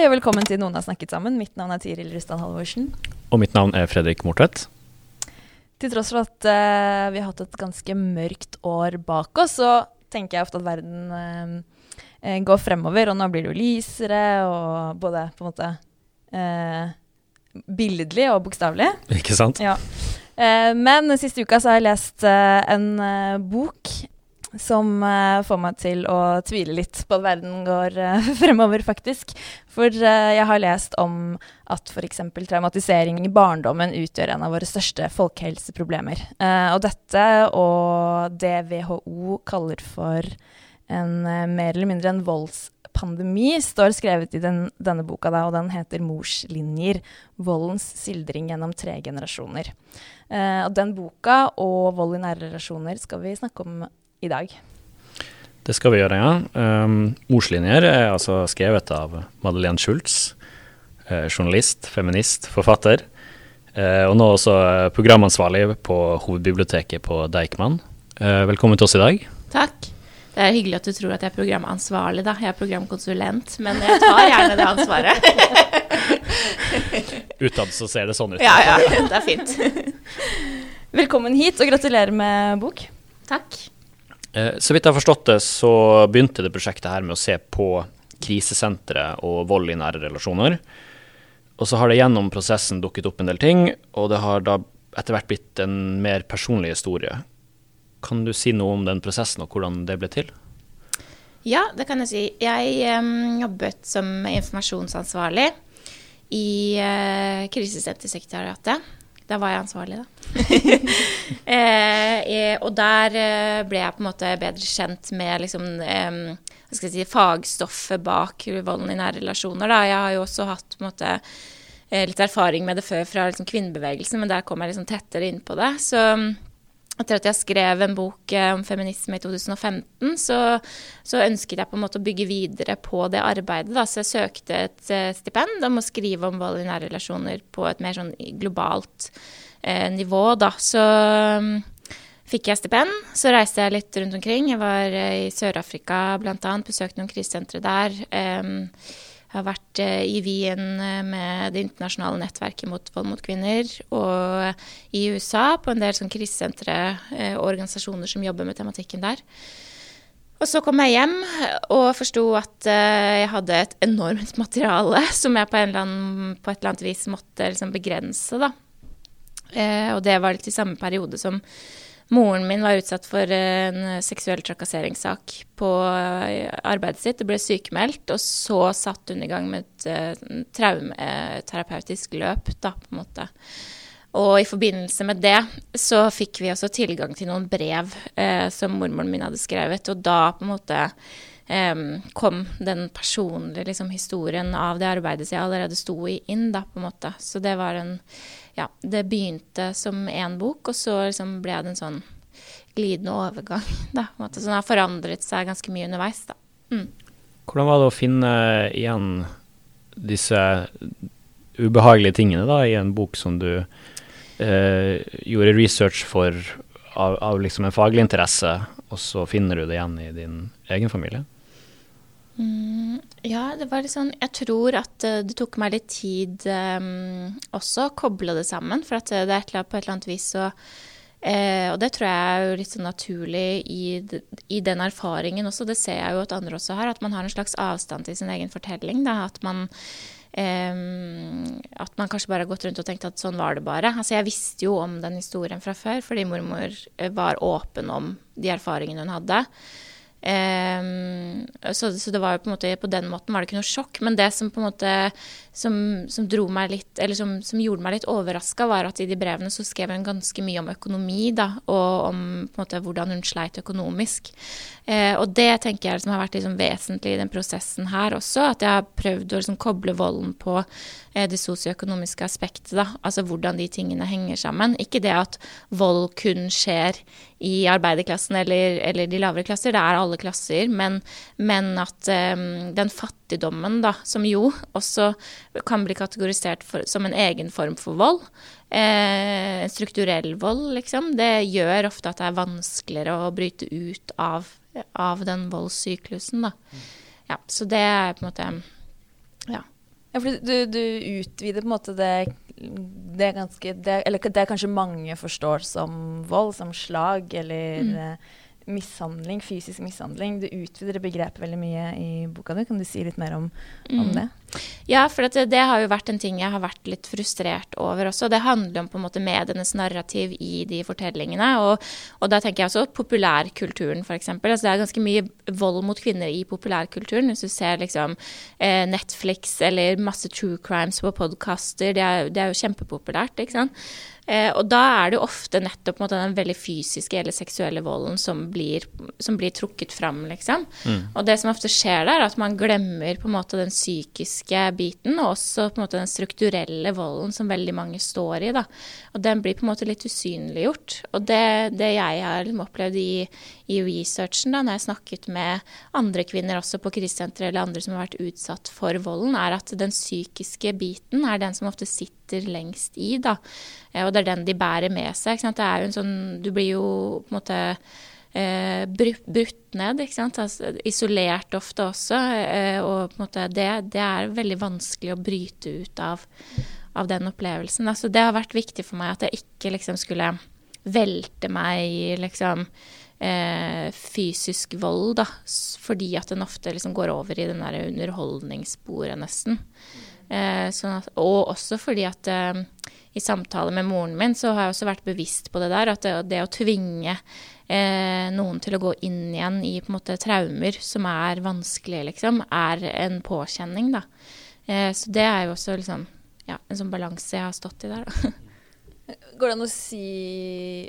Hei og velkommen til Noen har snakket sammen. Mitt navn er Tiril Rustad Halvorsen. Og mitt navn er Fredrik Mortvedt. Til tross for at uh, vi har hatt et ganske mørkt år bak oss, så tenker jeg ofte at verden eh, går fremover, og nå blir det jo lysere, og både på en måte uh, billedlig og bokstavelig. Ikke sant? Ja. Men siste uka så har jeg lest en bok som uh, får meg til å tvile litt på at verden går uh, fremover, faktisk. For uh, jeg har lest om at f.eks. traumatisering i barndommen utgjør en av våre største folkehelseproblemer. Eh, og dette og det WHO kaller for en mer eller mindre en voldspandemi, står skrevet i den, denne boka, da, og den heter 'Morslinjer voldens sildring gjennom tre generasjoner'. Og den boka og vold i nære relasjoner skal vi snakke om i dag. Det skal vi gjøre, ja. Um, Ordslinjer er altså skrevet av Madeleine Schultz, eh, journalist, feminist, forfatter. Eh, og nå også eh, programansvarlig på hovedbiblioteket på Deichman. Eh, velkommen til oss i dag. Takk. Det er hyggelig at du tror at jeg er programansvarlig, da. Jeg er programkonsulent, men jeg tar gjerne det ansvaret. Utad så ser det sånn ut. ja, ja, det er fint. Velkommen hit, og gratulerer med bok. Takk. Eh, så vidt jeg har forstått det, så begynte det prosjektet her med å se på krisesentre og vold i nære relasjoner. Og så har det gjennom prosessen dukket opp en del ting, og det har da etter hvert blitt en mer personlig historie. Kan du si noe om den prosessen og hvordan det ble til? Ja, det kan jeg si. Jeg um, jobbet som informasjonsansvarlig i uh, Krisesentersekretariatet. Da var jeg ansvarlig, da. eh, eh, og der eh, ble jeg på en måte bedre kjent med liksom, eh, si, fagstoffet bak volden i nære relasjoner. Da. Jeg har jo også hatt måte, eh, litt erfaring med det før fra liksom, kvinnebevegelsen, men der kom jeg liksom tettere inn på det. Så etter at jeg skrev en bok eh, om feminisme i 2015, så, så, ønsket jeg på en måte å bygge videre på det arbeidet. Da. Så jeg søkte et eh, stipend om å skrive om vold i nære relasjoner på et mer sånn globalt eh, nivå. Da. Så um, fikk jeg stipend. Så reiste jeg litt rundt omkring. Jeg var eh, i Sør-Afrika bl.a., besøkte noen krisesentre der. Um, jeg har vært eh, i Wien eh, med det internasjonale nettverket mot vold mot kvinner, og i USA på en del sånn krisesentre eh, og organisasjoner som jobber med tematikken der. Og så kom jeg hjem og forsto at jeg hadde et enormt materiale som jeg på, annen, på et eller annet vis måtte liksom begrense, da. og det var litt i samme periode som Moren min var utsatt for en seksuell trakasseringssak på arbeidet sitt og ble sykemeldt. Og så satt hun i gang med et uh, traumeterapeutisk løp, da, på en måte. Og i forbindelse med det så fikk vi også tilgang til noen brev eh, som mormoren min hadde skrevet. Og da på en måte eh, kom den personlige liksom, historien av det arbeidet som jeg allerede sto i, inn, da, på en måte. Så det var en ja, det begynte som én bok, og så liksom ble det en sånn glidende overgang. Da. Så den har forandret seg ganske mye underveis. Da. Mm. Hvordan var det å finne igjen disse ubehagelige tingene da, i en bok som du eh, gjorde research for av, av liksom en faglig interesse, og så finner du det igjen i din egen familie? Mm, ja, det var litt sånn Jeg tror at uh, det tok meg litt tid um, også å koble det sammen. For at det er et eller annet, på et eller annet vis så uh, Og det tror jeg er jo litt sånn naturlig i, i, den erfaringen også. Det ser jeg jo at andre også har. At man har en slags avstand til sin egen fortelling. Da. At man Um, at man kanskje bare har gått rundt og tenkt at sånn var det bare. Altså Jeg visste jo om den historien fra før, fordi mormor var åpen om de erfaringene hun hadde. Um, så, så, det var jo på en måte på den måten var det ikke noe sjokk. Men det som på en måte som, som litt, som, som gjorde meg litt overraska, var at i de brevene så skrev hun ganske mye om økonomi, da, og om måte hvordan hun sleit økonomisk. Eh, og det tenker jeg liksom har vært liksom vesentlig i den prosessen her også, at jeg har prøvd å liksom koble volden på eh, det sosioøkonomiske aspektet, da, altså hvordan de tingene henger sammen. Ikke det at vold kun skjer i arbeiderklassen eller, eller, de lavere klasser, det er alle klasser. Men, men at eh, den fattigdommen, da, som jo også kan bli kategorisert for, som en egen form for vold, eh, strukturell vold, liksom, det gjør ofte at det er vanskeligere å bryte ut av, av den voldssyklusen, da. Ja, så det er på en måte Ja. Ja, for du, du, utvider på en måte det det er ganske det, Eller det kanskje mange forstår som vold, som slag eller mm. Mishandling, fysisk mishandling. Du utvider begrepet veldig mye i boka di. Kan du si litt mer om, om mm. det? Ja, for det, det, har jo vært en ting jeg har vært litt frustrert over også. Det handler om på en måte medienes narrativ i de fortellingene. Og, og da tenker jeg også populærkulturen, f.eks. Altså, det er ganske mye vold mot kvinner i populærkulturen. Hvis du ser liksom eh, Netflix eller masse true crimes på podkaster, det, det, er jo kjempepopulært, ikke sant. Eh, og da er det jo ofte nettopp måte, den veldig fysiske eller seksuelle volden som blir, som blir trukket fram, liksom. Mm. Og det som ofte skjer der, er at man glemmer på en måte den psykiske biten, og også på en måte den strukturelle volden som veldig mange står i. Da. Og den blir på en måte litt usynliggjort. Og det, det jeg har liksom opplevd i, i researchen, da, når jeg snakket med andre kvinner også på krisesenteret eller andre som har vært utsatt for volden, er at den psykiske biten er den som ofte sitter lengst i. Da. Eh, og det er den de bærer med seg. Det er jo en sånn Du blir jo på en måte eh, brutt ned. Altså, isolert ofte også. Eh, og det, det, er veldig vanskelig å bryte ut av, av den opplevelsen. Altså, det har vært viktig for meg at jeg ikke liksom, skulle velte meg i liksom, eh, fysisk vold, da, fordi at den ofte liksom, går over i den der underholdningssporet, nesten. Eh, sånn at, og også fordi at eh, i samtale med moren min så har jeg også vært bevisst på det der, at det, det å tvinge eh, noen til å gå inn igjen i på en måte traumer som er vanskelige, liksom, er en påkjenning, da. Eh, så det er jo også liksom ja, en sånn balanse jeg har stått i der, da. Går det an å si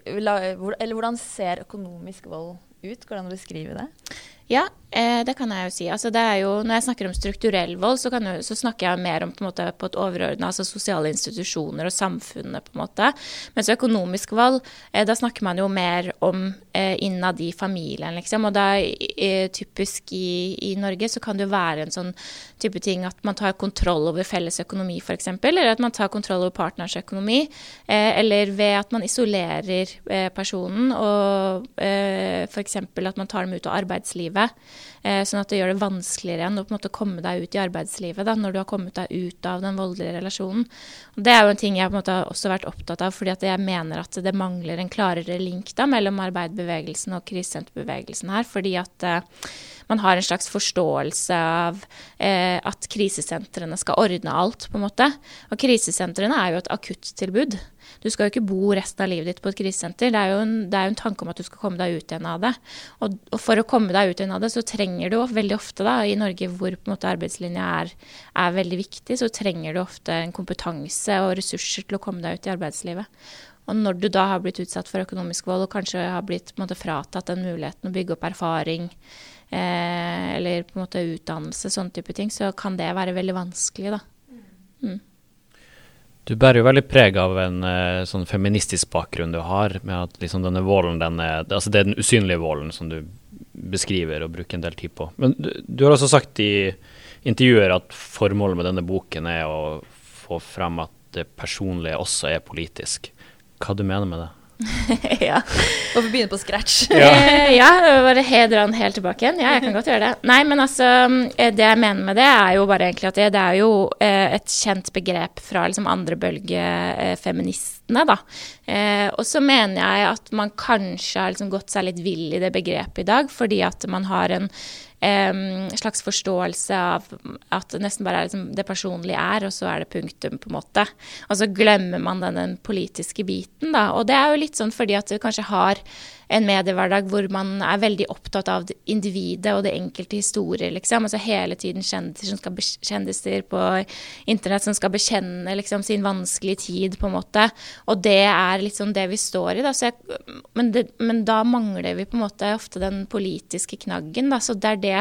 Eller hvordan ser økonomisk vold ut? Går det an å beskrive det? Ja, eh, det kan jeg jo si. Altså, jo, når jeg snakker om strukturell vold, så, jo, så snakker jeg mer om på, måte, på et overordna, altså sosiale institusjoner og samfunnet, på en måte. Mens økonomisk vold, eh, da snakker man jo mer om eh, innad i familien, liksom. Og da typisk i, i, Norge så kan det jo være en sånn type ting at man tar kontroll over felles økonomi, f.eks. Eller at man tar kontroll over partners økonomi. Eh, eller ved at man isolerer eh, personen, og eh, f.eks. at man tar dem ut av arbeidslivet livet. Sånn at det gjør det vanskeligere igjen å på en måte komme deg ut i arbeidslivet da, når du har kommet deg ut av den voldelige relasjonen. Og det er jo en ting jeg på en måte også vært opptatt av, fordi at jeg mener at det mangler en klarere link da, mellom arbeiderbevegelsen og krisesenterbevegelsen her. fordi at eh, man har en slags forståelse av eh, at krisesentrene skal ordne alt, på en måte. Og krisesentrene er jo et akuttilbud. Du skal jo ikke bo resten av livet ditt på et krisesenter. Det er jo en, er jo en tanke om at du skal komme deg ut igjen av det. Og, og, for å komme deg ut igjen av det, så trenger du veldig ofte, da, i Norge hvor på en måte arbeidslinja er, er veldig viktig, så trenger du ofte en kompetanse og ressurser til å komme deg ut i arbeidslivet. Og når du da har blitt utsatt for økonomisk vold og kanskje har blitt måte, fratatt den muligheten å bygge opp erfaring, eh, eller på en måte utdannelse, sånne type ting, så kan det være veldig vanskelig, da. Mm. Du bærer jo veldig preg av en uh, sånn feministisk bakgrunn du har, med at liksom denne volden, den altså det er den usynlige volden som du beskriver og bruker en del tid på. Men du, du har også sagt i intervjuer at formålet med denne boken er å få frem at det personlige også er politisk. Hva du mener med det? ja. Og begynne på scratch? ja. Eh, ja, bare hedre han helt tilbake igjen. Ja, jeg kan godt gjøre det. Nei, men altså, eh, det jeg mener med det, er jo bare egentlig at det, det er jo eh, et kjent begrep fra liksom andre bølge eh, da. Eh, og så mener jeg at man kanskje har liksom gått seg litt vill i det begrepet i dag, fordi at man har en en slags forståelse av at det nesten bare er liksom det personlige er, og så er det punktum, på en måte. Og så glemmer man den, den politiske biten, da. Og det er jo litt sånn fordi at du kanskje har en mediehverdag hvor man er veldig opptatt av individet og det enkelte historier, liksom. Altså hele tiden kjendiser, som skal kjendiser på internett som skal bekjenne liksom, sin vanskelige tid, på en måte. Og det er liksom det vi står i, da. Jeg, men, det, men, da mangler vi på en måte ofte den politiske knaggen, da. Så det er det,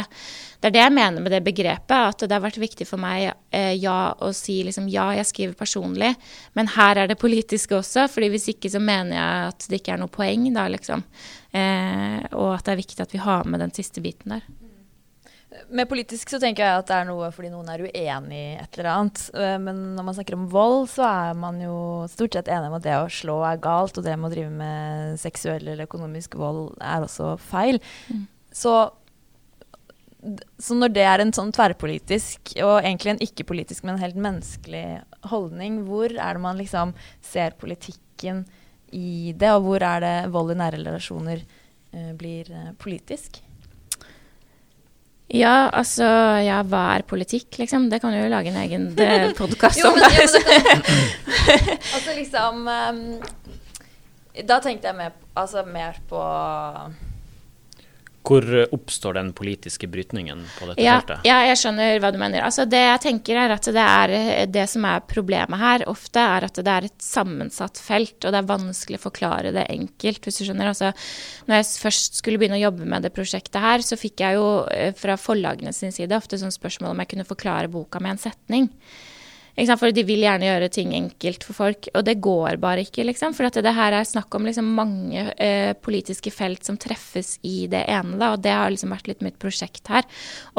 det er det jeg mener med det begrepet, at det har vært viktig for meg eh, ja å si liksom ja, jeg skriver personlig, men her er det politiske også. fordi hvis ikke så mener jeg at det ikke er noe poeng, da, liksom. Eh, og at det er viktig at vi har med den siste biten der. Med politisk så tenker jeg at det er noe fordi noen er uenig i et eller annet. Eh, men når man snakker om vold, så er man jo stort sett enig om at det å slå er galt, og det med å drive med seksuell eller økonomisk vold er også feil. Mm. Så, så, når det er en sånn tverrpolitisk, og egentlig en ikke-politisk, men helt menneskelig holdning, hvor er det man liksom ser politikken i det, og hvor er det vold i nære relasjoner uh, blir uh, politisk? Ja, altså Ja, hva er politikk, liksom? Det kan du jo lage en egen podkast om. altså liksom um, Da tenkte jeg mer, altså, mer på hvor oppstår den politiske brytningen på dette ja, feltet? Ja, jeg skjønner hva du mener. Altså, det jeg tenker er at det, er, det som er problemet her ofte, er at det er et sammensatt felt, og det er vanskelig å forklare det enkelt, hvis du skjønner. Altså, når jeg først skulle begynne å jobbe med det prosjektet her, så fikk jeg jo eh, fra forlagene sin side ofte sånn spørsmål om jeg kunne forklare boka med en setning. For de vil gjerne gjøre ting enkelt for folk, og det går bare ikke, liksom. For det her er snakk om liksom mange eh, politiske felt som treffes i det ene, da, og det har liksom vært litt mitt prosjekt her.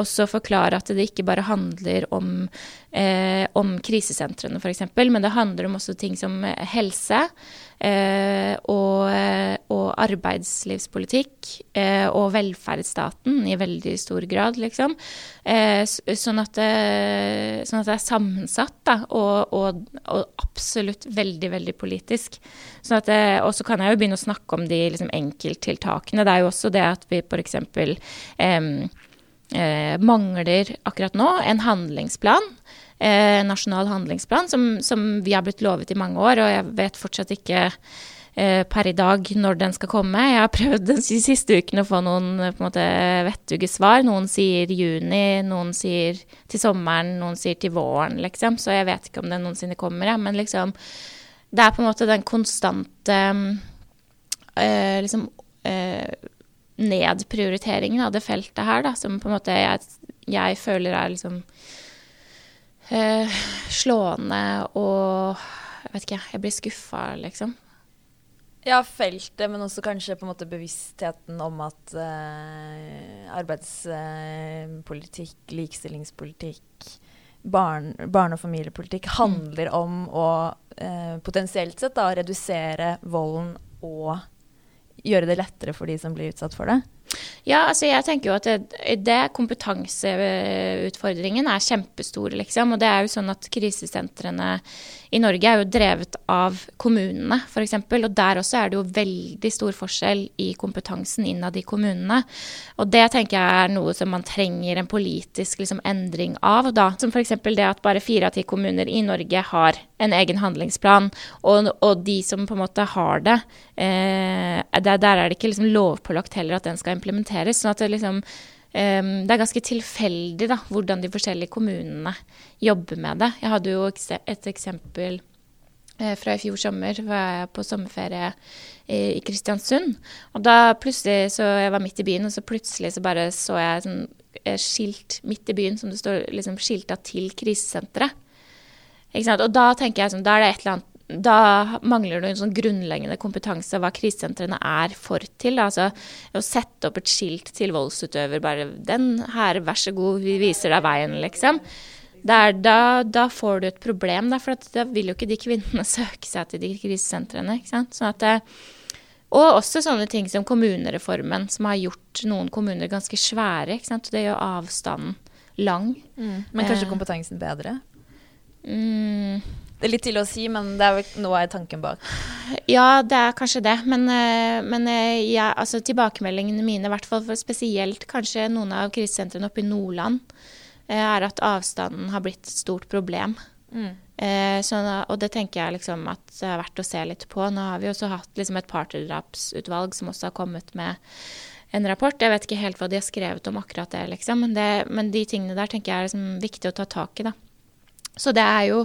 Også forklare at det ikke bare handler om, eh, om krisesentrene, f.eks., men det handler om også ting som helse. Eh, og, eh, og, arbeidslivspolitikk eh, og velferdsstaten i veldig stor grad, liksom. Sånn at, det, sånn, at det, er sammensatt, da, og, og, og absolutt veldig, veldig politisk. Sånn og så kan jeg jo begynne å snakke om de liksom, enkelttiltakene. Det er jo også det at vi f.eks. Eh, mangler akkurat nå en handlingsplan eh, nasjonal handlingsplan som, som, vi har blitt lovet i mange år, og jeg vet fortsatt ikke eh, per i dag når den skal komme. Jeg har prøvd de siste ukene å få noen på en måte vettuge svar. Noen sier juni, noen sier til sommeren, noen sier til våren, liksom. Så jeg vet ikke om den noensinne kommer, ja. Men liksom Det er på en måte den konstante eh, liksom eh, nedprioriteringen av det feltet her, da, som på en måte jeg, jeg føler er liksom eh, slående og Jeg vet ikke, jeg blir skuffa, liksom. Ja, feltet, men også kanskje på en måte bevisstheten om at eh, arbeidspolitikk, eh, likestillingspolitikk, barn, barne- og familiepolitikk handler mm. om å eh, potensielt sett da redusere volden og gjøre det lettere for de som blir utsatt for det? Ja, altså jeg tenker jo at det, det kompetanseutfordringen er kjempestor, liksom. Og det er jo sånn at krisesentrene i Norge er jo drevet av kommunene, f.eks. Og der også er det jo veldig stor forskjell i kompetansen innad i kommunene. Og det tenker jeg er noe som man trenger en politisk liksom, endring av, da. Som f.eks. det at bare fire av ti kommuner i Norge har en egen handlingsplan, og, og de som på en måte har det, eh, der, der, er det ikke liksom lovpålagt heller at den skal implementeres. sånn at det liksom det er ganske tilfeldig da, hvordan de forskjellige kommunene jobber med det. Jeg hadde jo et eksempel eh, fra i fjor sommer. var jeg på sommerferie i, i Kristiansund. Og da plutselig så Jeg var midt i byen, og så plutselig så bare så jeg sånn eh, skilt midt i byen som det står liksom skilta til krisesenteret. Og da tenker jeg sånn, da er det et eller annet da mangler det en sånn grunnleggende kompetanse hva krisesentrene er for til. Altså å sette opp et skilt til voldsutøver, bare 'Den her, vær så god, vi viser deg veien', liksom. Der, da, da, får du et problem, der, for da vil jo ikke de kvinnene søke seg til de krisesentrene. ikke sant? Sånn at, eh, og også sånne ting som kommunereformen, som har gjort noen kommuner ganske svære. ikke sant? Det gjør avstanden lang. Mm. Men kanskje eh. kompetansen bedre? Mm. Det er litt tidlig å si, men det er vel noe av tanken bak. Ja, det er kanskje det. Men, eh, men eh, ja, altså, tilbakemeldingene mine, i hvert fall for spesielt kanskje noen av krisesentrene oppe i Nordland, eh, er at avstanden har blitt et stort problem. Mm. Så, og det tenker jeg liksom at det er verdt å se litt på. Nå har vi også hatt liksom et partnerdrapsutvalg som også har kommet med en rapport. Jeg vet ikke helt hva de har skrevet om akkurat det, liksom, men, det, men de tingene der tenker jeg er liksom viktig å ta tak i. da. Så det er jo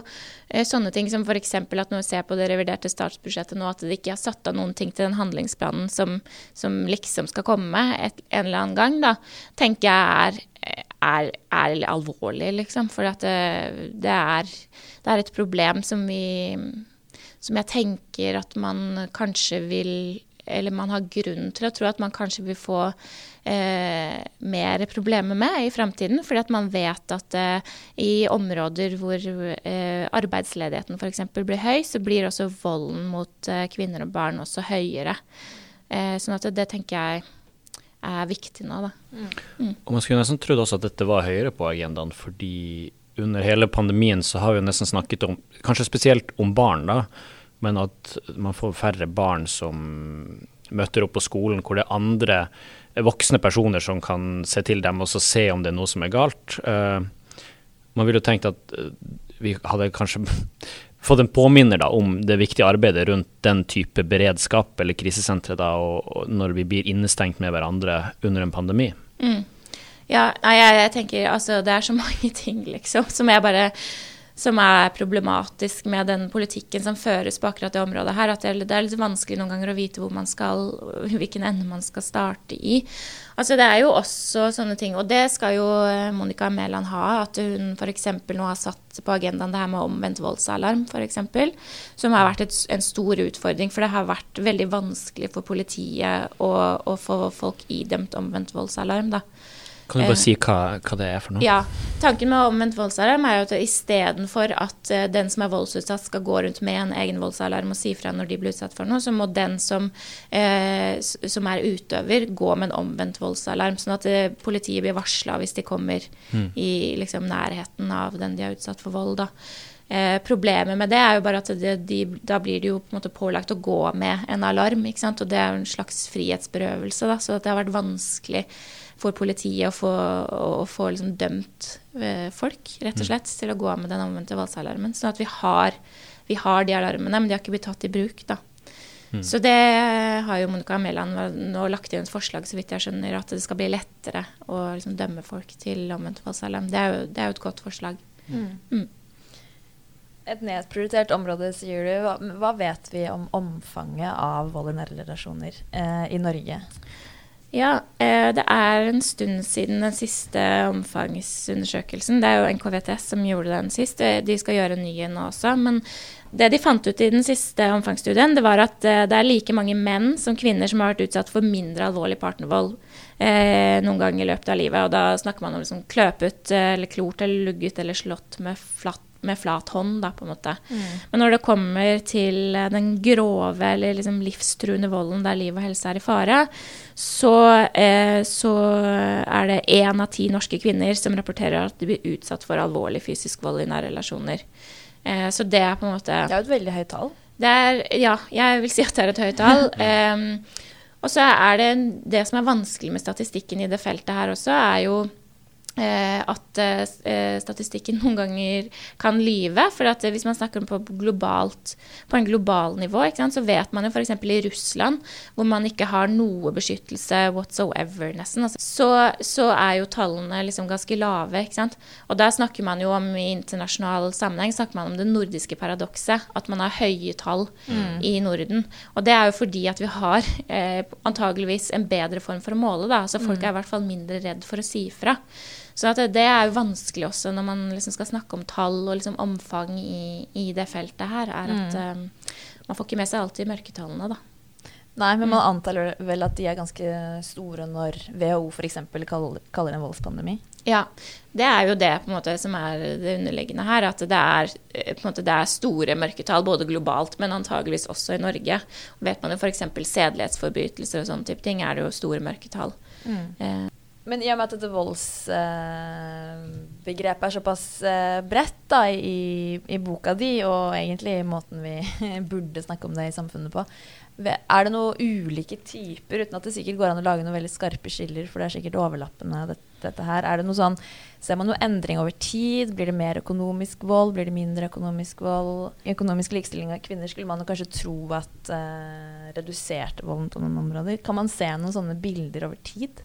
eh, sånne ting som f.eks. at når vi ser på det reviderte statsbudsjettet nå, at det ikke har satt av noen ting til den handlingsplanen som, som liksom skal komme et, en eller annen gang, da, tenker jeg er, er, er alvorlig, liksom. For det, det, er, det er et problem som vi Som jeg tenker at man kanskje vil Eller man har grunn til å tro at man kanskje vil få eh, mer problemer med i fremtiden. Fordi at man vet at eh, i områder hvor eh, arbeidsledigheten f.eks. blir høy, så blir også volden mot eh, kvinner og barn også høyere. Eh, sånn at det, det tenker jeg er viktig nå, da. Og man skulle nesten trodd også at dette var høyere på agendaen, fordi under hele pandemien så har vi jo nesten snakket om, kanskje spesielt om barn, da, men at man får færre barn som møter opp på skolen, hvor det er andre voksne personer som kan se til dem og se om det er noe som er galt. Eh, man ville jo tenkt at eh, vi hadde kanskje fått en påminner da, om det viktige arbeidet rundt den type beredskap eller krisesentre da, når vi blir innestengt med hverandre under en pandemi. Mm. Ja, jeg, jeg tenker altså det er så mange ting, liksom, som jeg bare som er problematisk med den politikken som føres på akkurat det området her. At det, er litt vanskelig noen ganger å vite hvor man skal, hvilken ende man skal starte i. Altså Det er jo også sånne ting, og det skal jo eh, Monica Mæland ha. At hun f.eks. nå har satt på agendaen det her med omvendt voldsalarm, f.eks. Som har vært et, en stor utfordring. For det har vært veldig vanskelig for politiet å, å få folk idømt omvendt voldsalarm. da. Kan du bare si hva, hva det er for noe? Ja. Tanken med omvendt voldsalarm er jo at istedenfor at uh, den som er voldsutsatt skal gå rundt med en egen voldsalarm og si fra når de blir utsatt for noe, så må den som, eh, som er utøver, gå med en omvendt voldsalarm. Sånn at eh, politiet blir varsla hvis de kommer Mm. i liksom, nærheten av den de er utsatt for vold. da. Eh, problemet med det er jo bare at det, de, da blir de jo på en måte pålagt å gå med en alarm. ikke sant? Og det er jo en slags frihetsberøvelse. da, Så det har vært vanskelig for politiet å få, å få liksom dømt eh, folk, rett og slett, til å gå av med den omvendte voldsalarmen. Sånn at vi har, vi har de alarmene, men de har ikke blitt tatt i bruk. da. Så det har jo Monica Mæland nå lagt inn et forslag, så vidt jeg skjønner, at det skal bli lettere å liksom dømme folk til omvendt voldsalarm. Det det er jo et godt forslag. Mm. Et nedprioritert område, sier du. Hva, hva vet vi om omfanget av vold i nære relasjoner eh, i Norge? Ja, eh, det er en stund siden den siste omfangsundersøkelsen. Det er jo NKVTS som gjorde den sist. Eh, De skal gjøre en ny nå også. Men det de fant ut i den siste omfangsstudien, det var at eh, det er like mange menn som kvinner som har vært utsatt for mindre alvorlig partnervold eh, noen gang i løpet av livet. Og da snakker man om liksom kløpet eller klort eller lugget eller slått med flatt med flat hånd, da, på en måte. Men når det kommer til eh, den grove eller liksom livstruende volden der liv og helse er i fare, så, eh, så er det én av ti norske kvinner som rapporterer at de blir utsatt for alvorlig fysisk vold i nære relasjoner. Eh, så det er på en måte Det er jo et veldig høyt tall. det er, ja, jeg vil si at det er et høyt tall. Em, og så er det det som er vanskelig med statistikken i det feltet her også, er jo at eh, statistikken noen ganger kan lyve. For eh, hvis man snakker om på, globalt, på en global nivå, sant, så vet man jo f.eks. i Russland, hvor man ikke har noe beskyttelse whatsoever, nesten, altså, så, så er jo tallene liksom ganske lave. Og der snakker man jo om i internasjonal sammenheng snakker man om det nordiske paradokset. At man har høye tall i Norden. Og det er jo fordi at vi har eh, antageligvis en bedre form for å måle. da, så Folk er i hvert fall mindre redd for å si ifra. Så at det, det er jo vanskelig også når man liksom skal snakke om tall og liksom omfang i, i det feltet her, er at eh, man får ikke med seg alltid mørketallene, da. Nei, men man antar vel at de er ganske store når WHO f.eks. Kaller, kaller det en voldspandemi. Ja, det er jo det måte som er det underliggende her. At det er, eh, måte, det er store mørketall, både globalt, men antageligvis også i Norge. Vet man jo f.eks. sedelighetsforbrytelser og sånne type ting, er det jo store mørketall. Eh, Men i og med at dette voldsbegrepet er såpass eh, bredt da, i, i boka di, og egentlig i måten vi burde snakke om det i samfunnet på, er det noen ulike typer, uten at det sikkert går an å lage noen veldig skarpe skiller, for det er sikkert overlappende, dette dette her. Er det noe sånn, Ser man noe endring over tid? Blir det mer økonomisk vold? Blir det mindre økonomisk vold? I Økonomisk likestilling av kvinner skulle man kanskje tro at uh, reduserte volden på noen områder. Kan man se noen sånne bilder over tid?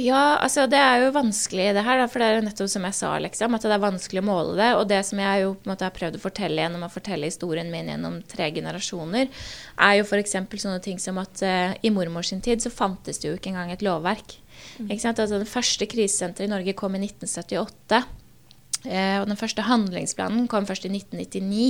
Ja, altså det er jo vanskelig det her, for det er jo nettopp som jeg sa, liksom, at det er vanskelig å måle det. Og det som jeg jo på en måte har prøvd å fortelle gjennom å fortelle historien min gjennom tre generasjoner, er jo f.eks. sånne ting som at uh, i mormors tid så fantes det jo ikke engang et lovverk. Mm. Ikke sant? Altså, det første krisesenteret i Norge kom i 1978. Uh, og den første handlingsplanen kom først i 1999.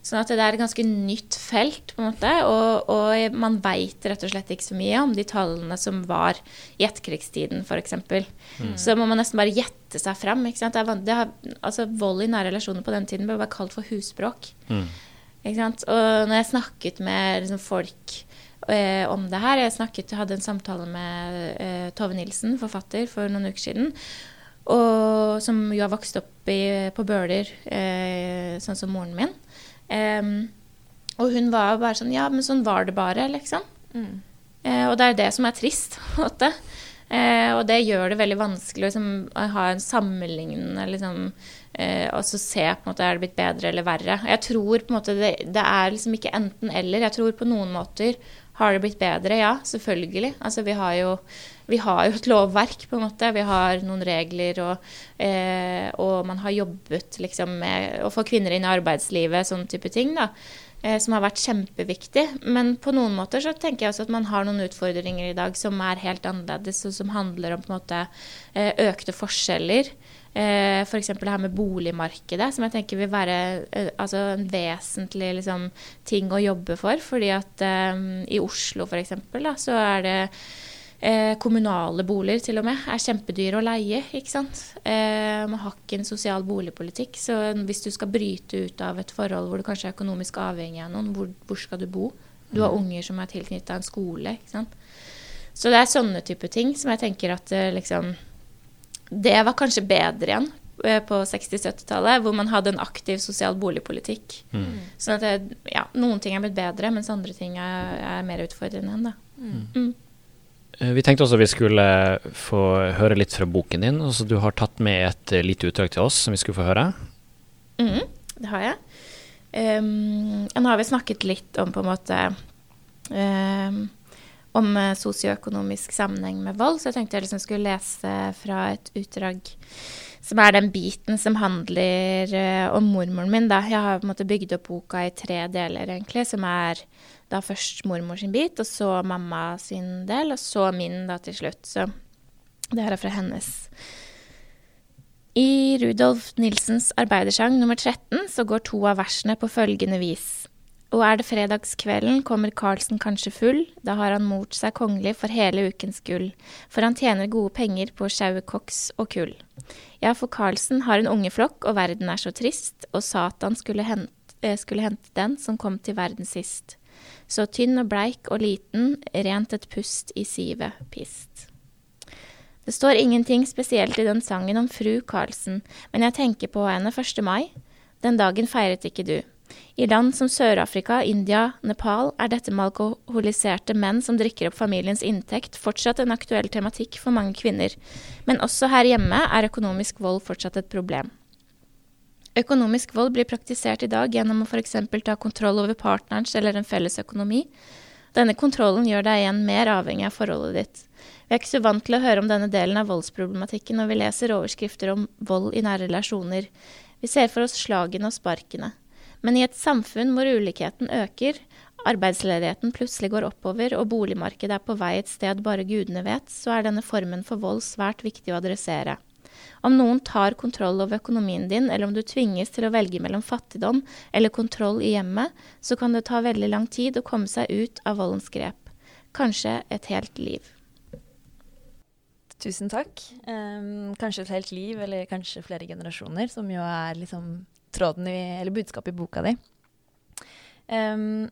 Sånn at det er et ganske nytt felt, på en måte, og, og man veit rett og slett ikke så mye om de tallene som var i etterkrigstiden, f.eks. Mm. Så må man nesten bare gjette seg fram. Ikke sant? Er, har, altså, vold i nære relasjoner på den tiden ble bare kalt for husbråk. Mm. Ikke sant? Og når jeg snakket med liksom, folk eh, om det her Jeg snakket, hadde en samtale med eh, Tove Nilsen, forfatter, for noen uker siden. Og, som jo har vokst opp i, på Bøler, eh, sånn som moren min. Um, og hun var bare sånn Ja, men sånn var det bare, liksom. Mm. Uh, og det er det som er trist. Uh, og det gjør det veldig vanskelig liksom, å ha en sammenlignende liksom, uh, Og så se på en måte er det blitt bedre eller verre. Jeg tror på en måte det, det er liksom ikke enten-eller. Jeg tror på noen måter har det blitt bedre? Ja, selvfølgelig. Altså, vi har jo, vi har jo et lovverk, på en måte. Vi har noen regler, og, eh, og man har jobbet liksom, med å få kvinner inn i arbeidslivet, sånn type ting. da. Eh, som har vært kjempeviktig. Men på noen måter så tenker jeg også at man har noen utfordringer i dag som er helt annerledes, og som handler om på en måte eh, økte forskjeller. Eh, F.eks. det her med boligmarkedet, som jeg tenker vil være eh, altså en vesentlig liksom, ting å jobbe for. fordi at eh, i Oslo f.eks. så er det eh, kommunale boliger til og med er kjempedyre å leie. ikke sant? Eh, man har ikke en sosial boligpolitikk. Så hvis du skal bryte ut av et forhold hvor du kanskje er økonomisk avhengig av noen, hvor, hvor skal du bo? Du har mm. unger som er tilknyttet en skole. ikke sant? Så det er sånne type ting som jeg tenker at eh, liksom det var kanskje bedre igjen eh, på 60-70-tallet, hvor man hadde en aktiv sosial boligpolitikk. Mm. Sånn at det, ja, noen ting er blitt bedre, mens andre ting er, er mer utfordrende igjen, da. Mm. Mm. Eh, vi tenkte også vi skulle få høre litt fra boken din. Altså, du har tatt med et eh, lite utdrag til oss som vi skulle få høre. Mm, det har jeg. Um, nå har vi snakket litt om på en måte um, om eh, sosioøkonomisk sammenheng med vold, så jeg tenkte jeg liksom skulle lese fra et utdrag som er den biten som handler uh, om mormoren min. Da. Jeg har på en måte bygd opp boka i tre deler, egentlig, som er da først mormor sin bit, og så mamma sin del, og så min da til slutt. Så det her er fra hennes. I Rudolf Nilsens arbeidersang nummer 13 så går to av versene på følgende vis. Og er det fredagskvelden, kommer Carlsen kanskje full, da har han mort seg kongelig for hele ukens gull, for han tjener gode penger på sjaue koks og kull. Ja, for Carlsen har en ungeflokk, og verden er så trist, og Satan skulle hente, eh, skulle hente den som kom til verden sist. Så tynn og bleik og liten, rent et pust i sivet pist. Det står ingenting spesielt i den sangen om fru Karlsen, men jeg tenker på henne 1. mai. Den dagen feiret ikke du. I land som Sør-Afrika, India, Nepal er dette med alkoholiserte menn som drikker opp familiens inntekt, fortsatt en aktuell tematikk for mange kvinner. Men også her hjemme er økonomisk vold fortsatt et problem. Økonomisk vold blir praktisert i dag gjennom å f.eks. ta kontroll over partnerens eller en felles økonomi. Denne kontrollen gjør deg igjen mer avhengig av forholdet ditt. Vi er ikke så vant til å høre om denne delen av voldsproblematikken når vi leser overskrifter om vold i nære relasjoner. Vi ser for oss slagene og sparkene. Men i et samfunn hvor ulikheten øker, arbeidsledigheten plutselig går oppover og boligmarkedet er på vei et sted bare gudene vet, så er denne formen for vold svært viktig å adressere. Om noen tar kontroll over økonomien din, eller om du tvinges til å velge mellom fattigdom eller kontroll i hjemmet, så kan det ta veldig lang tid å komme seg ut av voldens grep. Kanskje et helt liv. Tusen takk. Um, kanskje et helt liv, eller kanskje flere generasjoner, som jo er liksom tråden i, eller budskapet i boka di. Um,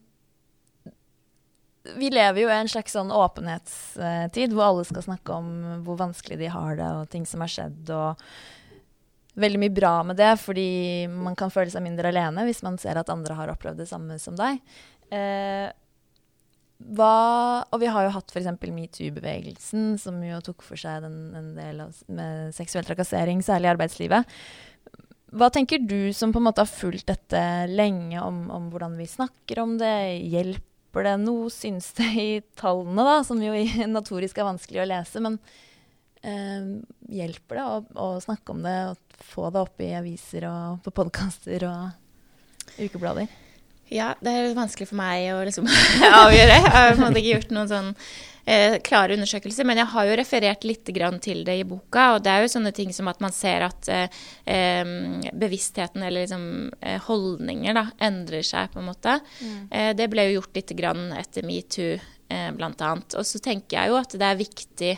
vi lever jo i en slags sånn åpenhetstid hvor alle skal snakke om hvor vanskelig de har det, og ting som har skjedd, og veldig mye bra med det, fordi man kan føle seg mindre alene hvis man ser at andre har opplevd det samme som deg. Eh, hva Og vi har jo hatt f.eks. metoo-bevegelsen, som jo tok for seg den, en del av med seksuell trakassering, særlig i arbeidslivet. Hva tenker du som på en måte har fulgt dette lenge, om, om hvordan vi snakker om det? Hjelper det noe, syns det, i tallene, da, som jo naturisk er vanskelig å lese? Men eh, hjelper det å, å, snakke om det og få det opp i aviser og på podkaster og ukeblader? Ja, det er vanskelig for meg å liksom avgjøre. Jeg har på en måte ikke gjort noen sånn eh, klare undersøkelser, men jeg har jo referert litt til det i boka. Og det er jo sånne ting som at man ser at eh, bevisstheten eller liksom, eh, holdninger da, endrer seg, på en måte. Mm. Eh, det ble jo gjort litt grann etter metoo. Eh, blant annet. Og så tenker jeg jo at det er viktig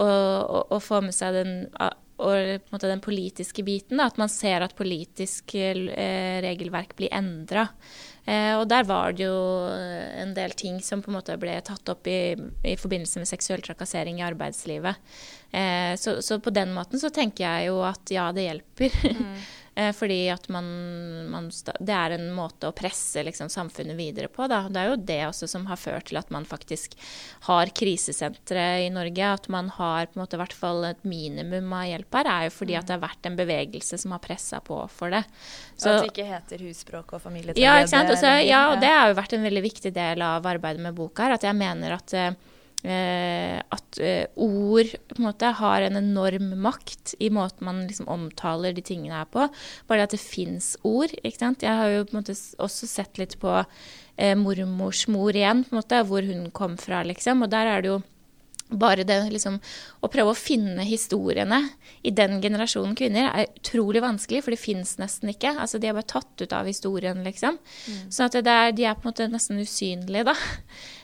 å, å, å få med seg den og den politiske biten. Da, at man ser at politisk eh, regelverk blir endra. Eh, og der var det jo eh, en del ting som på en måte ble tatt opp i, i forbindelse med seksuell trakassering i arbeidslivet. Eh, så, så, på den måten så tenker jeg jo at ja, det hjelper. Mm. Eh, fordi at man, man, Det er en måte å presse liksom, samfunnet videre på. Da. Det er jo det også som har ført til at man faktisk har krisesentre i Norge. At man har på en måte hvert fall et minimum av hjelp her, er jo fordi at det har vært en bevegelse som har pressa på for det. Så, at det ikke heter husspråk og familietragedie. Ja, ikke sant? Også, ja, og det har jo vært en veldig viktig del av arbeidet med boka her. At jeg mener at Eh, at eh, ord på en måte har en enorm makt i måten man liksom omtaler de tingene her på. Bare at det fins ord. ikke sant? Jeg har jo på en måte også sett litt på eh, mormors mor igjen, på en måte, hvor hun kom fra, liksom. Og der er det jo bare det liksom, å prøve å finne historiene i den generasjonen kvinner er utrolig vanskelig, for det fins nesten ikke. Altså, de er bare tatt ut av historien, liksom. Mm. Så at er, de er på en måte nesten usynlige, da.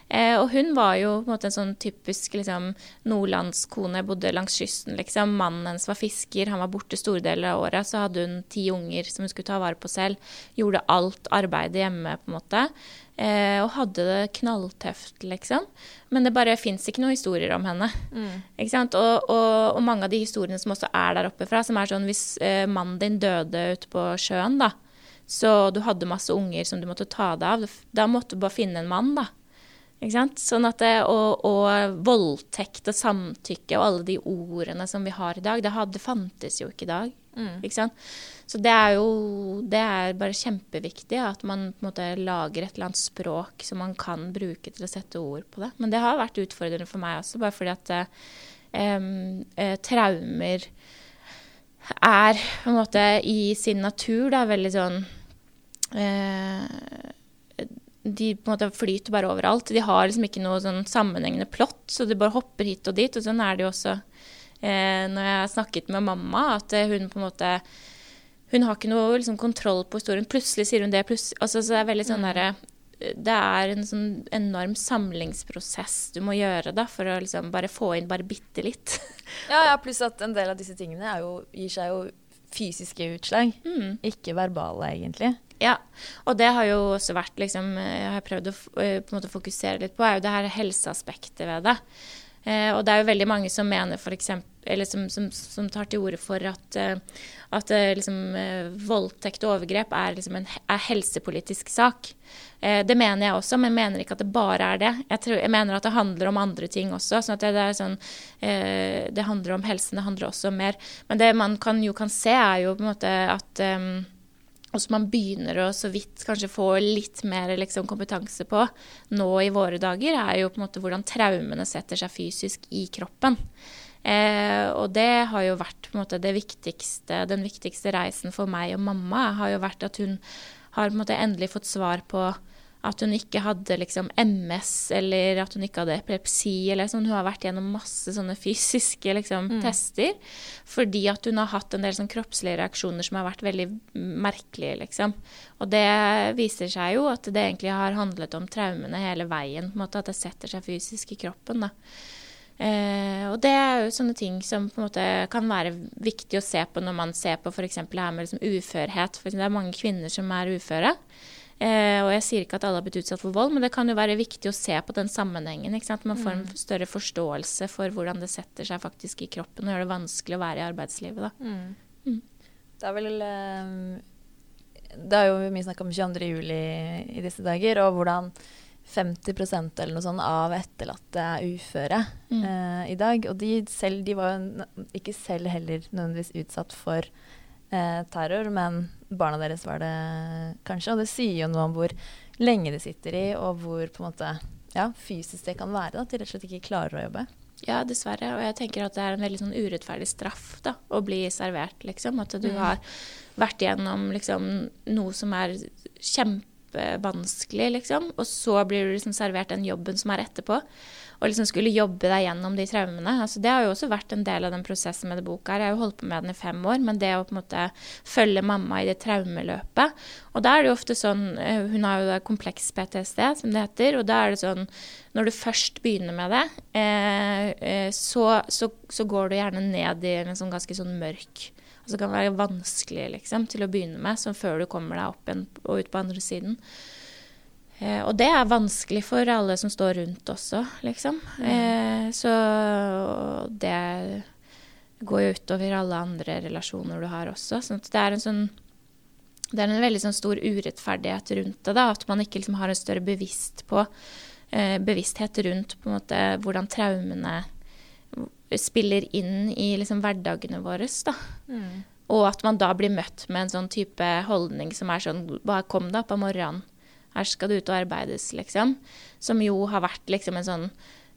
Eh, og hun var jo på en måte en sånn typisk liksom, nordlandskone, bodde langs kysten, liksom. Mannen hennes var fisker, han var borte store deler av året. Så hadde hun ti unger som hun skulle ta vare på selv. Gjorde alt arbeidet hjemme, på en måte. Eh, og hadde det knalltøft, liksom. Men det bare fins ikke noen historier om henne. Mm. Ikke sant? Og, og, og, mange av de historiene som også er der oppe fra, som er sånn hvis eh, mannen din døde ute på sjøen, da, så du hadde masse unger som du måtte ta deg av, da måtte du bare finne en mann, da. Sånn at det, og, og, voldtekt og samtykke og alle de ordene som vi har i dag, det, hadde, fantes jo ikke i dag. Mm. Ikke Så det er jo det er bare kjempeviktig at man måte lager et eller annet språk som man kan bruke til å sette ord på det. Men det har vært utfordrende for meg også, bare fordi at eh, eh, traumer er på en måte i sin natur da veldig sånn eh, de på en måte flyter bare overalt. De har liksom ikke noe sånn sammenhengende plott, så de bare hopper hit og dit. Og sånn er det jo også eh, når jeg har snakket med mamma, at eh, hun på en måte Hun har ikke noe liksom, kontroll på historien. Plutselig sier hun det, plutselig altså, Så det er veldig sånn mm. derre det er en sånn enorm samlingsprosess du må gjøre da, for å liksom bare få inn bare bitte litt. ja, ja, pluss at en del av disse tingene jo, gir seg jo fysiske utslag, mm. ikke verbale, egentlig. Ja, og det har jo også vært liksom, Jeg har prøvd å eh, på en måte fokusere litt på, er jo det her helseaspektet ved det. Eh, og det er jo veldig mange som mener for eksempel, eller som, som, som tar til orde for at, eh, at eh, liksom, voldtekt og overgrep er, liksom en er helsepolitisk sak. Eh, det mener jeg også, men jeg mener ikke at det bare er det. Jeg, tror, jeg mener at det handler om andre ting også. sånn at det, sånn, det handler om helsen, det handler også om mer. Men det man kan, jo kan se, er jo på en måte at og man begynner å så vidt kanskje få litt mer liksom, kompetanse på nå i våre dager, er jo på en måte hvordan traumene setter seg fysisk i kroppen. Eh, og det har jo vært på en måte viktigste, den viktigste reisen for meg og mamma, har jo vært at hun har på en måte endelig fått svar på at hun ikke hadde liksom MS eller at hun ikke hadde epilepsi. eller sånn. Hun har vært gjennom masse sånne fysiske liksom, mm. tester fordi at hun har hatt en del sånn kroppslige reaksjoner som har vært veldig merkelige. liksom. Og det viser seg jo at det egentlig har handlet om traumene hele veien. på en måte At det setter seg fysisk i kroppen. da. Eh, og det er jo sånne ting som på en måte kan være viktig å se på når man ser på f.eks. det her med liksom uførhet. For det er mange kvinner som er uføre. Eh, og jeg sier ikke at alle har blitt utsatt for vold, men det kan jo være viktig å se på den sammenhengen. Ikke sant? Man får en mm. større forståelse for hvordan det setter seg faktisk i kroppen og gjør det vanskelig å være i arbeidslivet. Da. Mm. Mm. Det er vel um, Det er jo mye snakk om 22. juli i disse dager, og hvordan 50% eller noe sånt av etterlatte er uføre Mm. eh, i dag. Og de, selv, de var jo ikke selv heller nødvendigvis utsatt for eh, terror, men barna deres var det kanskje. Og det sier jo noe om hvor lenge de sitter i, og hvor på en måte ja, fysisk det kan være. da, At de rett og slett ikke klarer å jobbe. Ja, dessverre. Og jeg tenker at det er en veldig sånn urettferdig straff da, å bli servert, liksom. At du har vært gjennom liksom noe som er kjempevanskelig, liksom. Og så blir du liksom servert den jobben som er etterpå. Og liksom skulle jobbe deg gjennom de traumene. Altså, det har jo også vært en del av den prosessen med det boka her. Jeg har jo holdt på med den i fem år, men det å på en måte følge mamma i det traumeløpet Og da er det jo ofte sånn eh, Hun har jo kompleks PTSD, som det heter. Og da er det sånn Når du først begynner med det, eh, eh, så, så, så går du gjerne ned i en sånn ganske sånn mørk Altså kan være vanskelig liksom, til å begynne med, som før du kommer deg opp igjen og ut på andre siden. Eh, og det er vanskelig for alle som står rundt også, liksom. Eh, så det går jo utover alle andre relasjoner du har også. sånn det er en sånn det er en veldig sånn stor urettferdighet rundt det. da, At man ikke liksom har en større bevisst på, eh, bevissthet rundt måte hvordan traumene spiller inn i liksom hverdagene våre. da. Og at man da blir møtt med en sånn type holdning som er sånn Bare kom deg opp om morgenen. Her skal du ut og arbeides, liksom. Som jo har vært liksom en sånn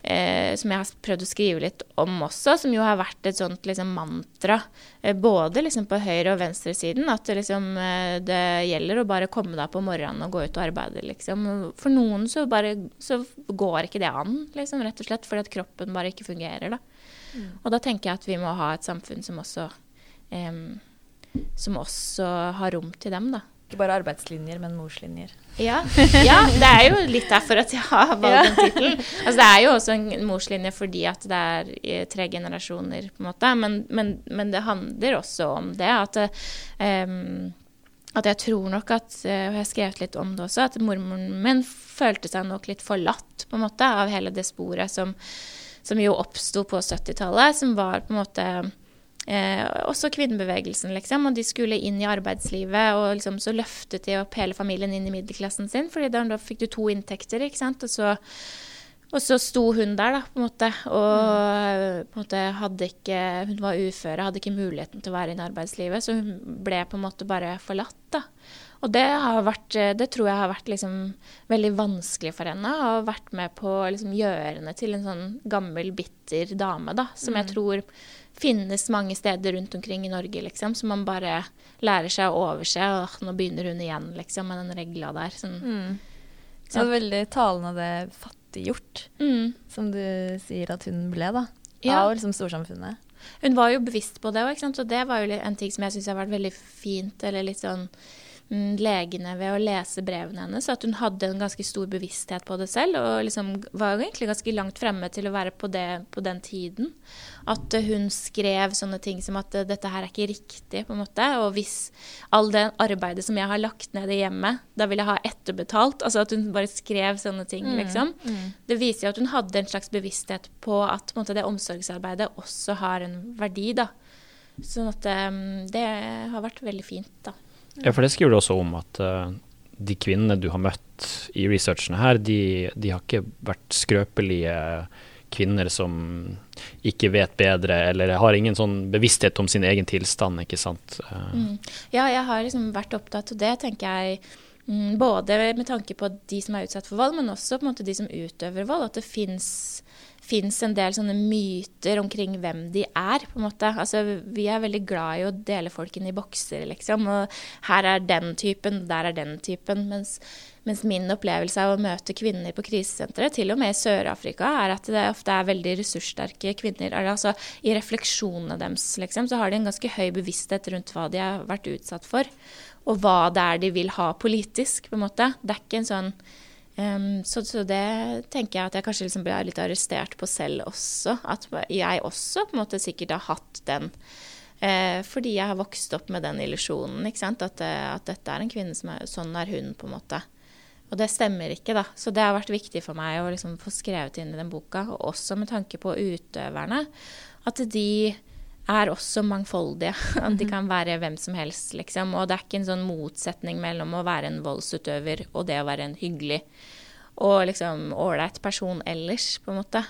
eh, Som jeg har prøvd å skrive litt om også, som jo har vært et sånt liksom mantra. Eh, både liksom på høyre- og venstresiden. At det liksom eh, Det gjelder å bare komme deg på morgenen og gå ut og arbeide, liksom. For noen så bare Så går ikke det an, liksom, rett og slett. Fordi at kroppen bare ikke fungerer, da. Og da tenker jeg at vi må ha et samfunn som også um, som også har rom til dem, da. Ikke bare arbeidslinjer, men morslinjer. Ja, ja, det er jo litt derfor at jeg har valgt den tittelen. Altså, det er jo også en morslinje fordi at det er tre generasjoner, på en måte. Men, men, men det handler også om det at um, at jeg tror nok at eh, Og jeg har skrevet litt om det også, at mormoren min følte seg nok litt forlatt på en måte av hele det sporet som, som jo oppsto på 70-tallet, som var på en måte Eh, også kvinnebevegelsen, liksom. Og de skulle inn i arbeidslivet, og liksom så løftet de opp hele familien inn i middelklassen sin. fordi da, da fikk du to inntekter, ikke sant. Og så, og så sto hun der, da, på en måte. Og på en måte hadde ikke Hun var uføre, hadde ikke muligheten til å være inne i arbeidslivet. Så hun ble på en måte bare forlatt, da. Og det, har vært, det tror jeg har vært liksom veldig vanskelig for henne. Ha vært med på å liksom gjøre henne til en sånn gammel, bitter dame, da. Som jeg tror finnes mange steder rundt omkring i Norge, liksom. Som man bare lærer seg å overse. Og nå begynner hun igjen, liksom, med den regla der. Sånn. Så det er veldig talende det fattiggjort, Mm. som du sier at hun ble, da. Ja. Av liksom storsamfunnet. Hun var jo bevisst på det òg, og det var jo en ting som jeg syns har vært veldig fint, eller litt sånn mm, legende ved å lese brevene hennes. At hun hadde en ganske stor bevissthet på det selv, og liksom var egentlig ganske langt fremme til å være på det på den tiden. At hun skrev sånne ting som at eh, dette her er ikke riktig, på en måte. Og hvis all det arbeidet som jeg har lagt ned i hjemmet, da vil jeg ha etterbetalt. Altså at hun bare skrev sånne ting, liksom. Det viser jo at hun hadde en slags bevissthet på at på måte, det omsorgsarbeidet også har en verdi, da. Sånn at um, det har vært veldig fint, da. Ja, for det skriver du også om at uh, de kvinnene du har møtt i researchene her, de, de har ikke vært skrøpelige kvinner som ikke vet bedre, eller har ingen sånn bevissthet om sin egen tilstand, ikke sant. Uh. Mm. Ja, jeg har liksom vært opptatt av det, tenker jeg. mm, Både med tanke på de som er utsatt for vold, men også på en måte de som utøver vold. At det fins en del sånne myter omkring hvem de er, på en måte. Altså, vi er veldig glad i å dele folk inn i bokser, liksom. Og her er den typen, der er den typen. Mens, mens min opplevelse av å møte kvinner på krisesenteret, til og med i Sør-Afrika, er at det ofte er veldig ressurssterke kvinner. Altså, I refleksjonene deres liksom, så har de en ganske høy bevissthet rundt hva de har vært utsatt for. Og hva det er de vil ha politisk, på en måte. Det er ikke en sånn Um, så, så det tenker jeg at jeg kanskje liksom ble litt arrestert på selv også. At jeg også på en måte sikkert har hatt den. Eh, fordi jeg har vokst opp med den illusjonen. At, eh, at dette er en kvinne som er Sånn er hun, på en måte. Og det stemmer ikke, da. Så det har vært viktig for meg å liksom få skrevet inn i den boka. Og også med tanke på utøverne. At de er også mangfoldige. At de kan være hvem som helst, liksom. Og det er ikke en sånn motsetning mellom å være en voldsutøver og det å være en hyggelig og liksom ålreit person ellers, på en måte.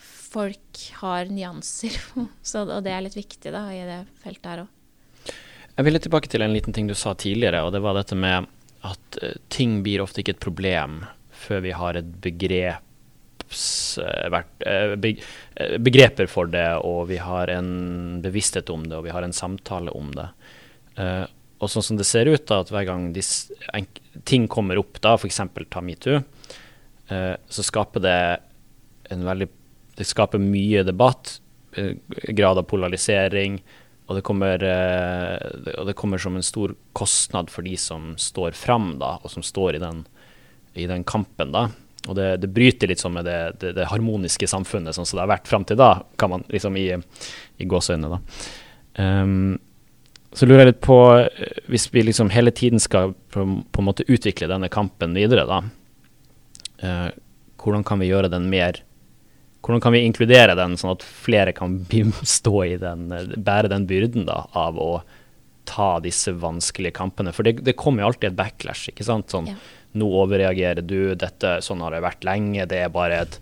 Folk har nyanser, så, og det er litt viktig da, i det feltet her òg. Jeg ville tilbake til en liten ting du sa tidligere, og det var dette med at uh, ting blir ofte ikke et problem før vi har et begreps, uh, uh, begreper for det, og vi har en bevissthet om det, og vi har en samtale om det. og sånn som det ser ut, da, at hver gang ting kommer opp, da, f.eks. ta metoo, så skaper det en veldig Det skaper mye debatt, grad av polarisering og det, kommer, eh, og det kommer som en stor kostnad for de som står fram, da, og som står i den, i den kampen. da. Og det, det, bryter litt sånn med det, det, det, harmoniske samfunnet sånn som det har vært fram til da, kan man liksom i, i gåseøynene, da. Um, så lurer jeg litt på, eh, hvis vi liksom hele tiden skal på, på en måte utvikle denne kampen videre, da. Uh, hvordan kan vi gjøre den mer hvordan kan vi inkludere den, sånn at flere kan stå i den, bære den byrden da, av å ta disse vanskelige kampene? For det, det kommer jo alltid et backlash. ikke sant? Sånn, ja. Nå overreagerer du, dette, sånn har det vært lenge. Det er bare et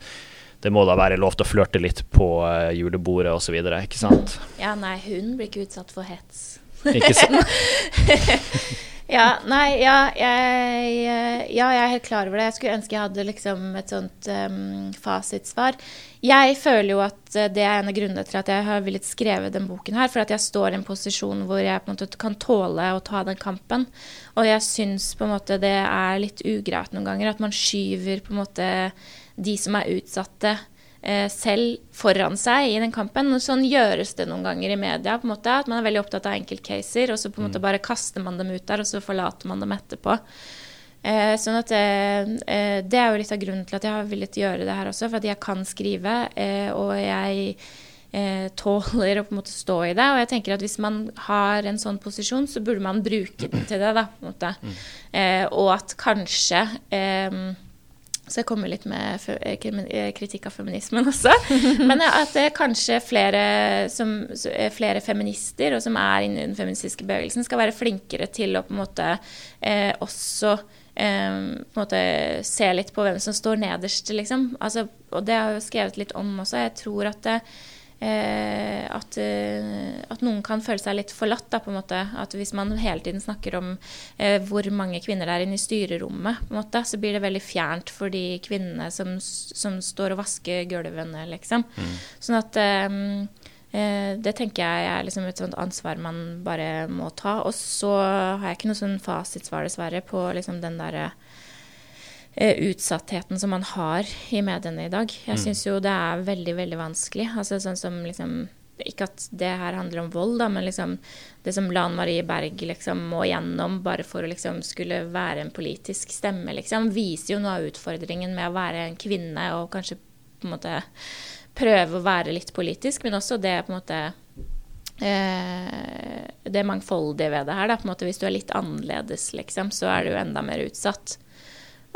det må da være lov til å flørte litt på uh, julebordet osv., ikke sant? Ja, nei, hun blir ikke utsatt for hets. Ikke sant? Ja, nei, ja jeg, ja, jeg, er helt klar over det. Jeg skulle ønske jeg hadde liksom et sånt um, fasitsvar. Jeg føler jo at det er en av grunnene til at jeg har villet skrevet den boken her. For at jeg står i en posisjon hvor jeg på en måte kan tåle å ta den kampen. Og jeg syns på en måte det er litt ugreit noen ganger at man skyver på en måte de som er utsatte eh, selv foran seg i den kampen. Og sånn gjøres det noen ganger i media. på en måte, At man er veldig opptatt av enkeltcaser, og så på en måte mm. bare kaster man dem ut der, og så forlater man dem etterpå. Eh, sånn at eh, eh, Det er jo litt av grunnen til at jeg har villet gjøre det her også, for at jeg kan skrive, eh, og jeg eh, tåler å på en måte stå i det. Og jeg tenker at hvis man har en sånn posisjon, så burde man bruke den til det, da, på en måte. Mm. og at kanskje så jeg kommer litt med eh, eh, kritikk av feminismen også. Men at det kanskje flere, som, flere feminister, og som er inne i den feministiske bevegelsen, skal være flinkere til å på en måte eh, også eh, på en måte se litt på hvem som står nederst, liksom. Altså, og det har jeg jo skrevet litt om også. Jeg tror at det, Eh, at, eh, at, noen kan føle seg litt forlatt. Da, på en måte. At hvis man hele tiden snakker om eh, hvor mange kvinner det er inne i styrerommet, på en måte, så blir det veldig fjernt for de kvinnene som, som står og vasker gulvene, liksom. Mm. Sånn at eh, eh, det tenker jeg er liksom et sånt ansvar man bare må ta. Og så har jeg ikke noe sånn fasitsvar, dessverre, på liksom den derre utsattheten som man har i mediene i dag. Jeg mm. syns jo det er veldig, veldig vanskelig. Altså sånn som liksom Ikke at det her handler om vold, da, men liksom det som Lan Marie Berg liksom må gjennom bare for å liksom skulle være en politisk stemme, liksom, viser jo noe av utfordringen med å være en kvinne og kanskje på en måte prøve å være litt politisk, men også det på en måte eh, det mangfoldige ved det her. Da, på en måte Hvis du er litt annerledes, liksom, så er du enda mer utsatt.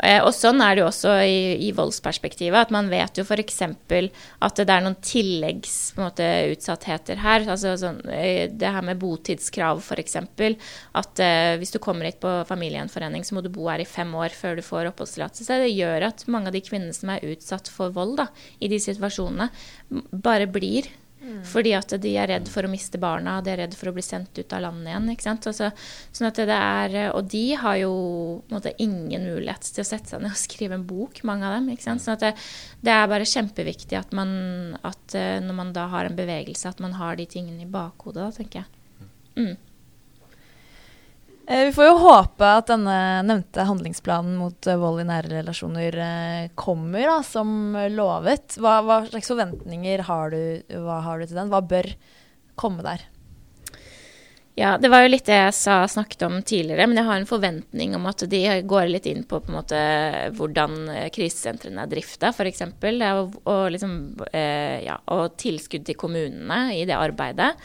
Eh, og sånn er det jo også i, i voldsperspektivet. At man vet jo f.eks. at det er noen tilleggsutsattheter her. altså sånn, eh, Det her med botidskrav f.eks. At uh, hvis du kommer hit på familiegjenforening, så må du bo her i fem år før du får oppholdstillatelse. Det gjør at mange av de kvinnene som er utsatt for vold da, i de situasjonene, bare blir. Fordi at de er redd for å miste barna, de er redd for å bli sendt ut av landet igjen. ikke sant? Altså, sånn at det er, og de har jo måte, ingen mulighet til å sette seg ned og skrive en bok, mange av dem. ikke sant? Sånn at det, det er bare kjempeviktig at, man, at eh, når man da har en bevegelse, at man har de tingene i bakhodet, da, tenker jeg. Mm. Eh, vi får jo håpe at denne nevnte handlingsplanen mot eh, vold i nære relasjoner eh, kommer da, som lovet. Hva, hva, slags forventninger har du, har du, til den? Hva bør komme der? Ja, Det var jo litt det jeg sa, snakket om tidligere, men jeg har en forventning om at de går litt inn på, på en måte, hvordan krisesentrene er drifta, f.eks. Og, og, liksom, eh, ja, og tilskudd til kommunene i det arbeidet.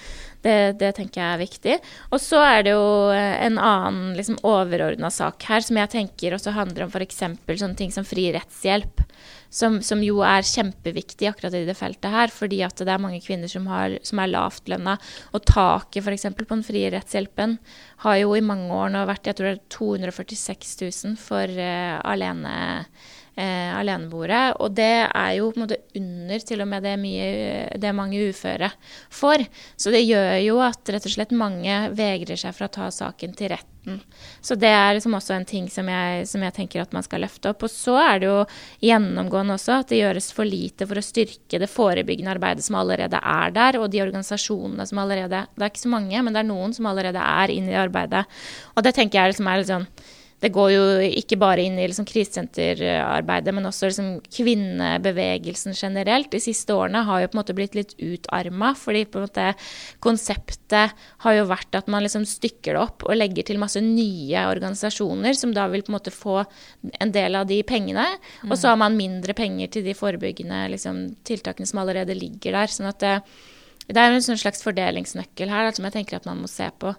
Det, det, tenker jeg er viktig. Og så er det jo eh, en annen liksom, overordna sak her som jeg tenker også handler om f.eks. sånne ting som fri rettshjelp. Som, som, jo er kjempeviktig akkurat i det feltet her, fordi at det er mange kvinner som, har, som er lavtlønna. Og taket f.eks. på den frie rettshjelpen har jo i mange år nå vært jeg tror det er 246 000 for uh, alene eh, aleneboere. Og det er jo på en måte under til og med det, mye, det mange uføre får. Så det gjør jo at rett og slett mange vegrer seg for å ta saken til retten. Så det er liksom også en ting som jeg, som jeg, tenker at man skal løfte opp. Og så er det jo gjennomgående også at det gjøres for lite for å styrke det forebyggende arbeidet som allerede er der, og de organisasjonene som allerede Det er ikke så mange, men det er noen som allerede er inne i arbeidet. Og det tenker jeg liksom er litt sånn det går jo ikke bare inn i liksom krisesenterarbeidet, men også liksom kvinnebevegelsen generelt. De siste årene har jo på en måte blitt litt utarma, fordi på en måte konseptet har jo vært at man liksom stykker det opp og legger til masse nye organisasjoner, som da vil på en måte få en del av de pengene. Mm. Og så har man mindre penger til de forebyggende liksom, tiltakene som allerede ligger der. sånn at det, det er en sånn slags fordelingsnøkkel her da, som jeg tenker at man må se på.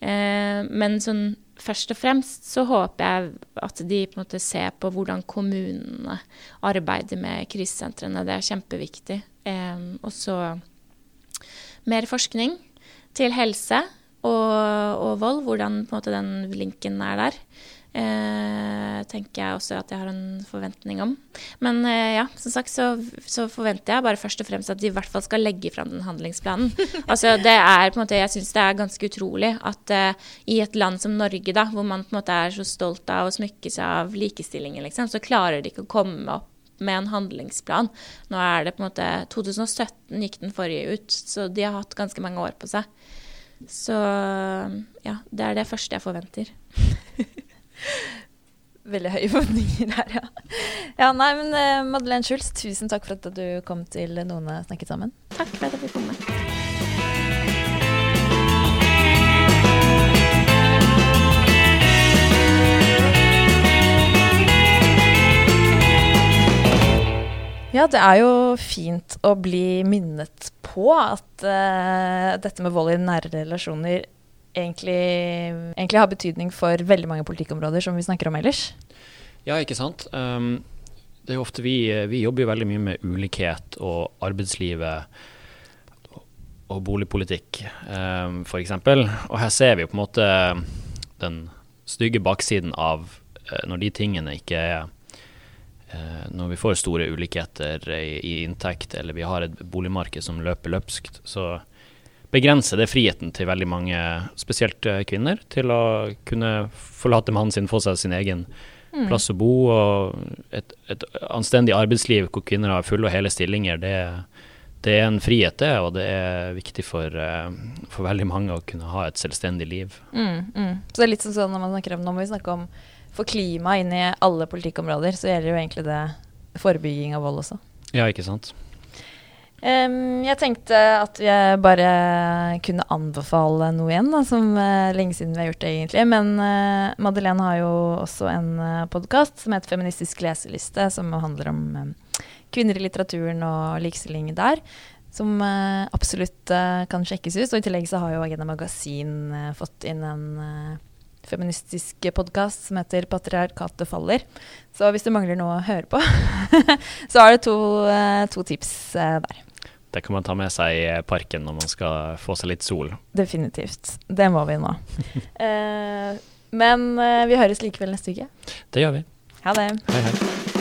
Eh, men sånn først og fremst så håper jeg at de på en måte ser på hvordan kommunene arbeider med krisesentrene. Det er kjempeviktig. Eh, og så mer forskning til helse og, og vold, hvordan på en måte den linken er der eh, tenker jeg også at jeg har en forventning om. Men eh, ja, som sagt så, så, forventer jeg bare først og fremst at de i hvert fall skal legge fram den handlingsplanen. altså det er på en måte, Jeg syns det er ganske utrolig at eh, i et land som Norge, da, hvor man på en måte er så stolt av å smykke seg av likestillingen, liksom, så klarer de ikke å komme opp med en handlingsplan. Nå er det på en måte 2017 gikk den forrige ut, så de har hatt ganske mange år på seg. Så ja, det er det første jeg forventer. Veldig høye forventninger her, ja. ja nei, men uh, Madeleine Schulz, tusen takk for at du kom til Noen snakket sammen. Takk for at jeg fikk komme. Ja, det er jo fint å bli minnet på at uh, dette med vold i nære relasjoner egentlig, egentlig har betydning for veldig mange politikkområder som vi snakker om ellers. Ja, ikke sant. Um, det er jo ofte vi, vi jobber jo veldig mye med ulikhet og arbeidslivet og boligpolitikk, um, f.eks. Og her ser vi jo på en måte den stygge baksiden av uh, når de tingene ikke er uh, Når vi får store ulikheter i, inntekt, eller vi har et boligmarked som løper løpskt, så begrenser det friheten til veldig mange, spesielt eh, kvinner, til å kunne forlate mannen sin, få seg sin egen mm. plass å bo. Og et, et, anstendig arbeidsliv hvor kvinner har fulle og hele stillinger, det, det er en frihet, det. Og det er viktig for, eh, for, veldig mange å kunne ha et selvstendig liv. Mm, mm. Så det er litt sånn når man snakker om, Nå må vi snakke om for klima inn i alle politikkområder, så gjelder jo egentlig det forebygging av vold også. Ja, ikke sant. Um, jeg tenkte at jeg bare kunne anbefale noe igjen, da, som uh, lenge siden vi har gjort det, egentlig. Men uh, Madeleine har jo også en uh, eh, podkast som heter Feministisk leseliste, som handler om um, kvinner i litteraturen og likestilling der. Som absolutt kan sjekkes ut. Og i tillegg så har jo Agenda Magasin fått inn en feministisk podkast som heter 'Patriarkatet faller'. Så hvis du mangler noe å høre på, så har du to, to tips der. Det kan man ta med seg i parken når man skal få seg litt sol. Definitivt. Det må vi nå. eh, men eh, vi høres likevel neste uke. Det gjør vi. Ha det. Hei, hei.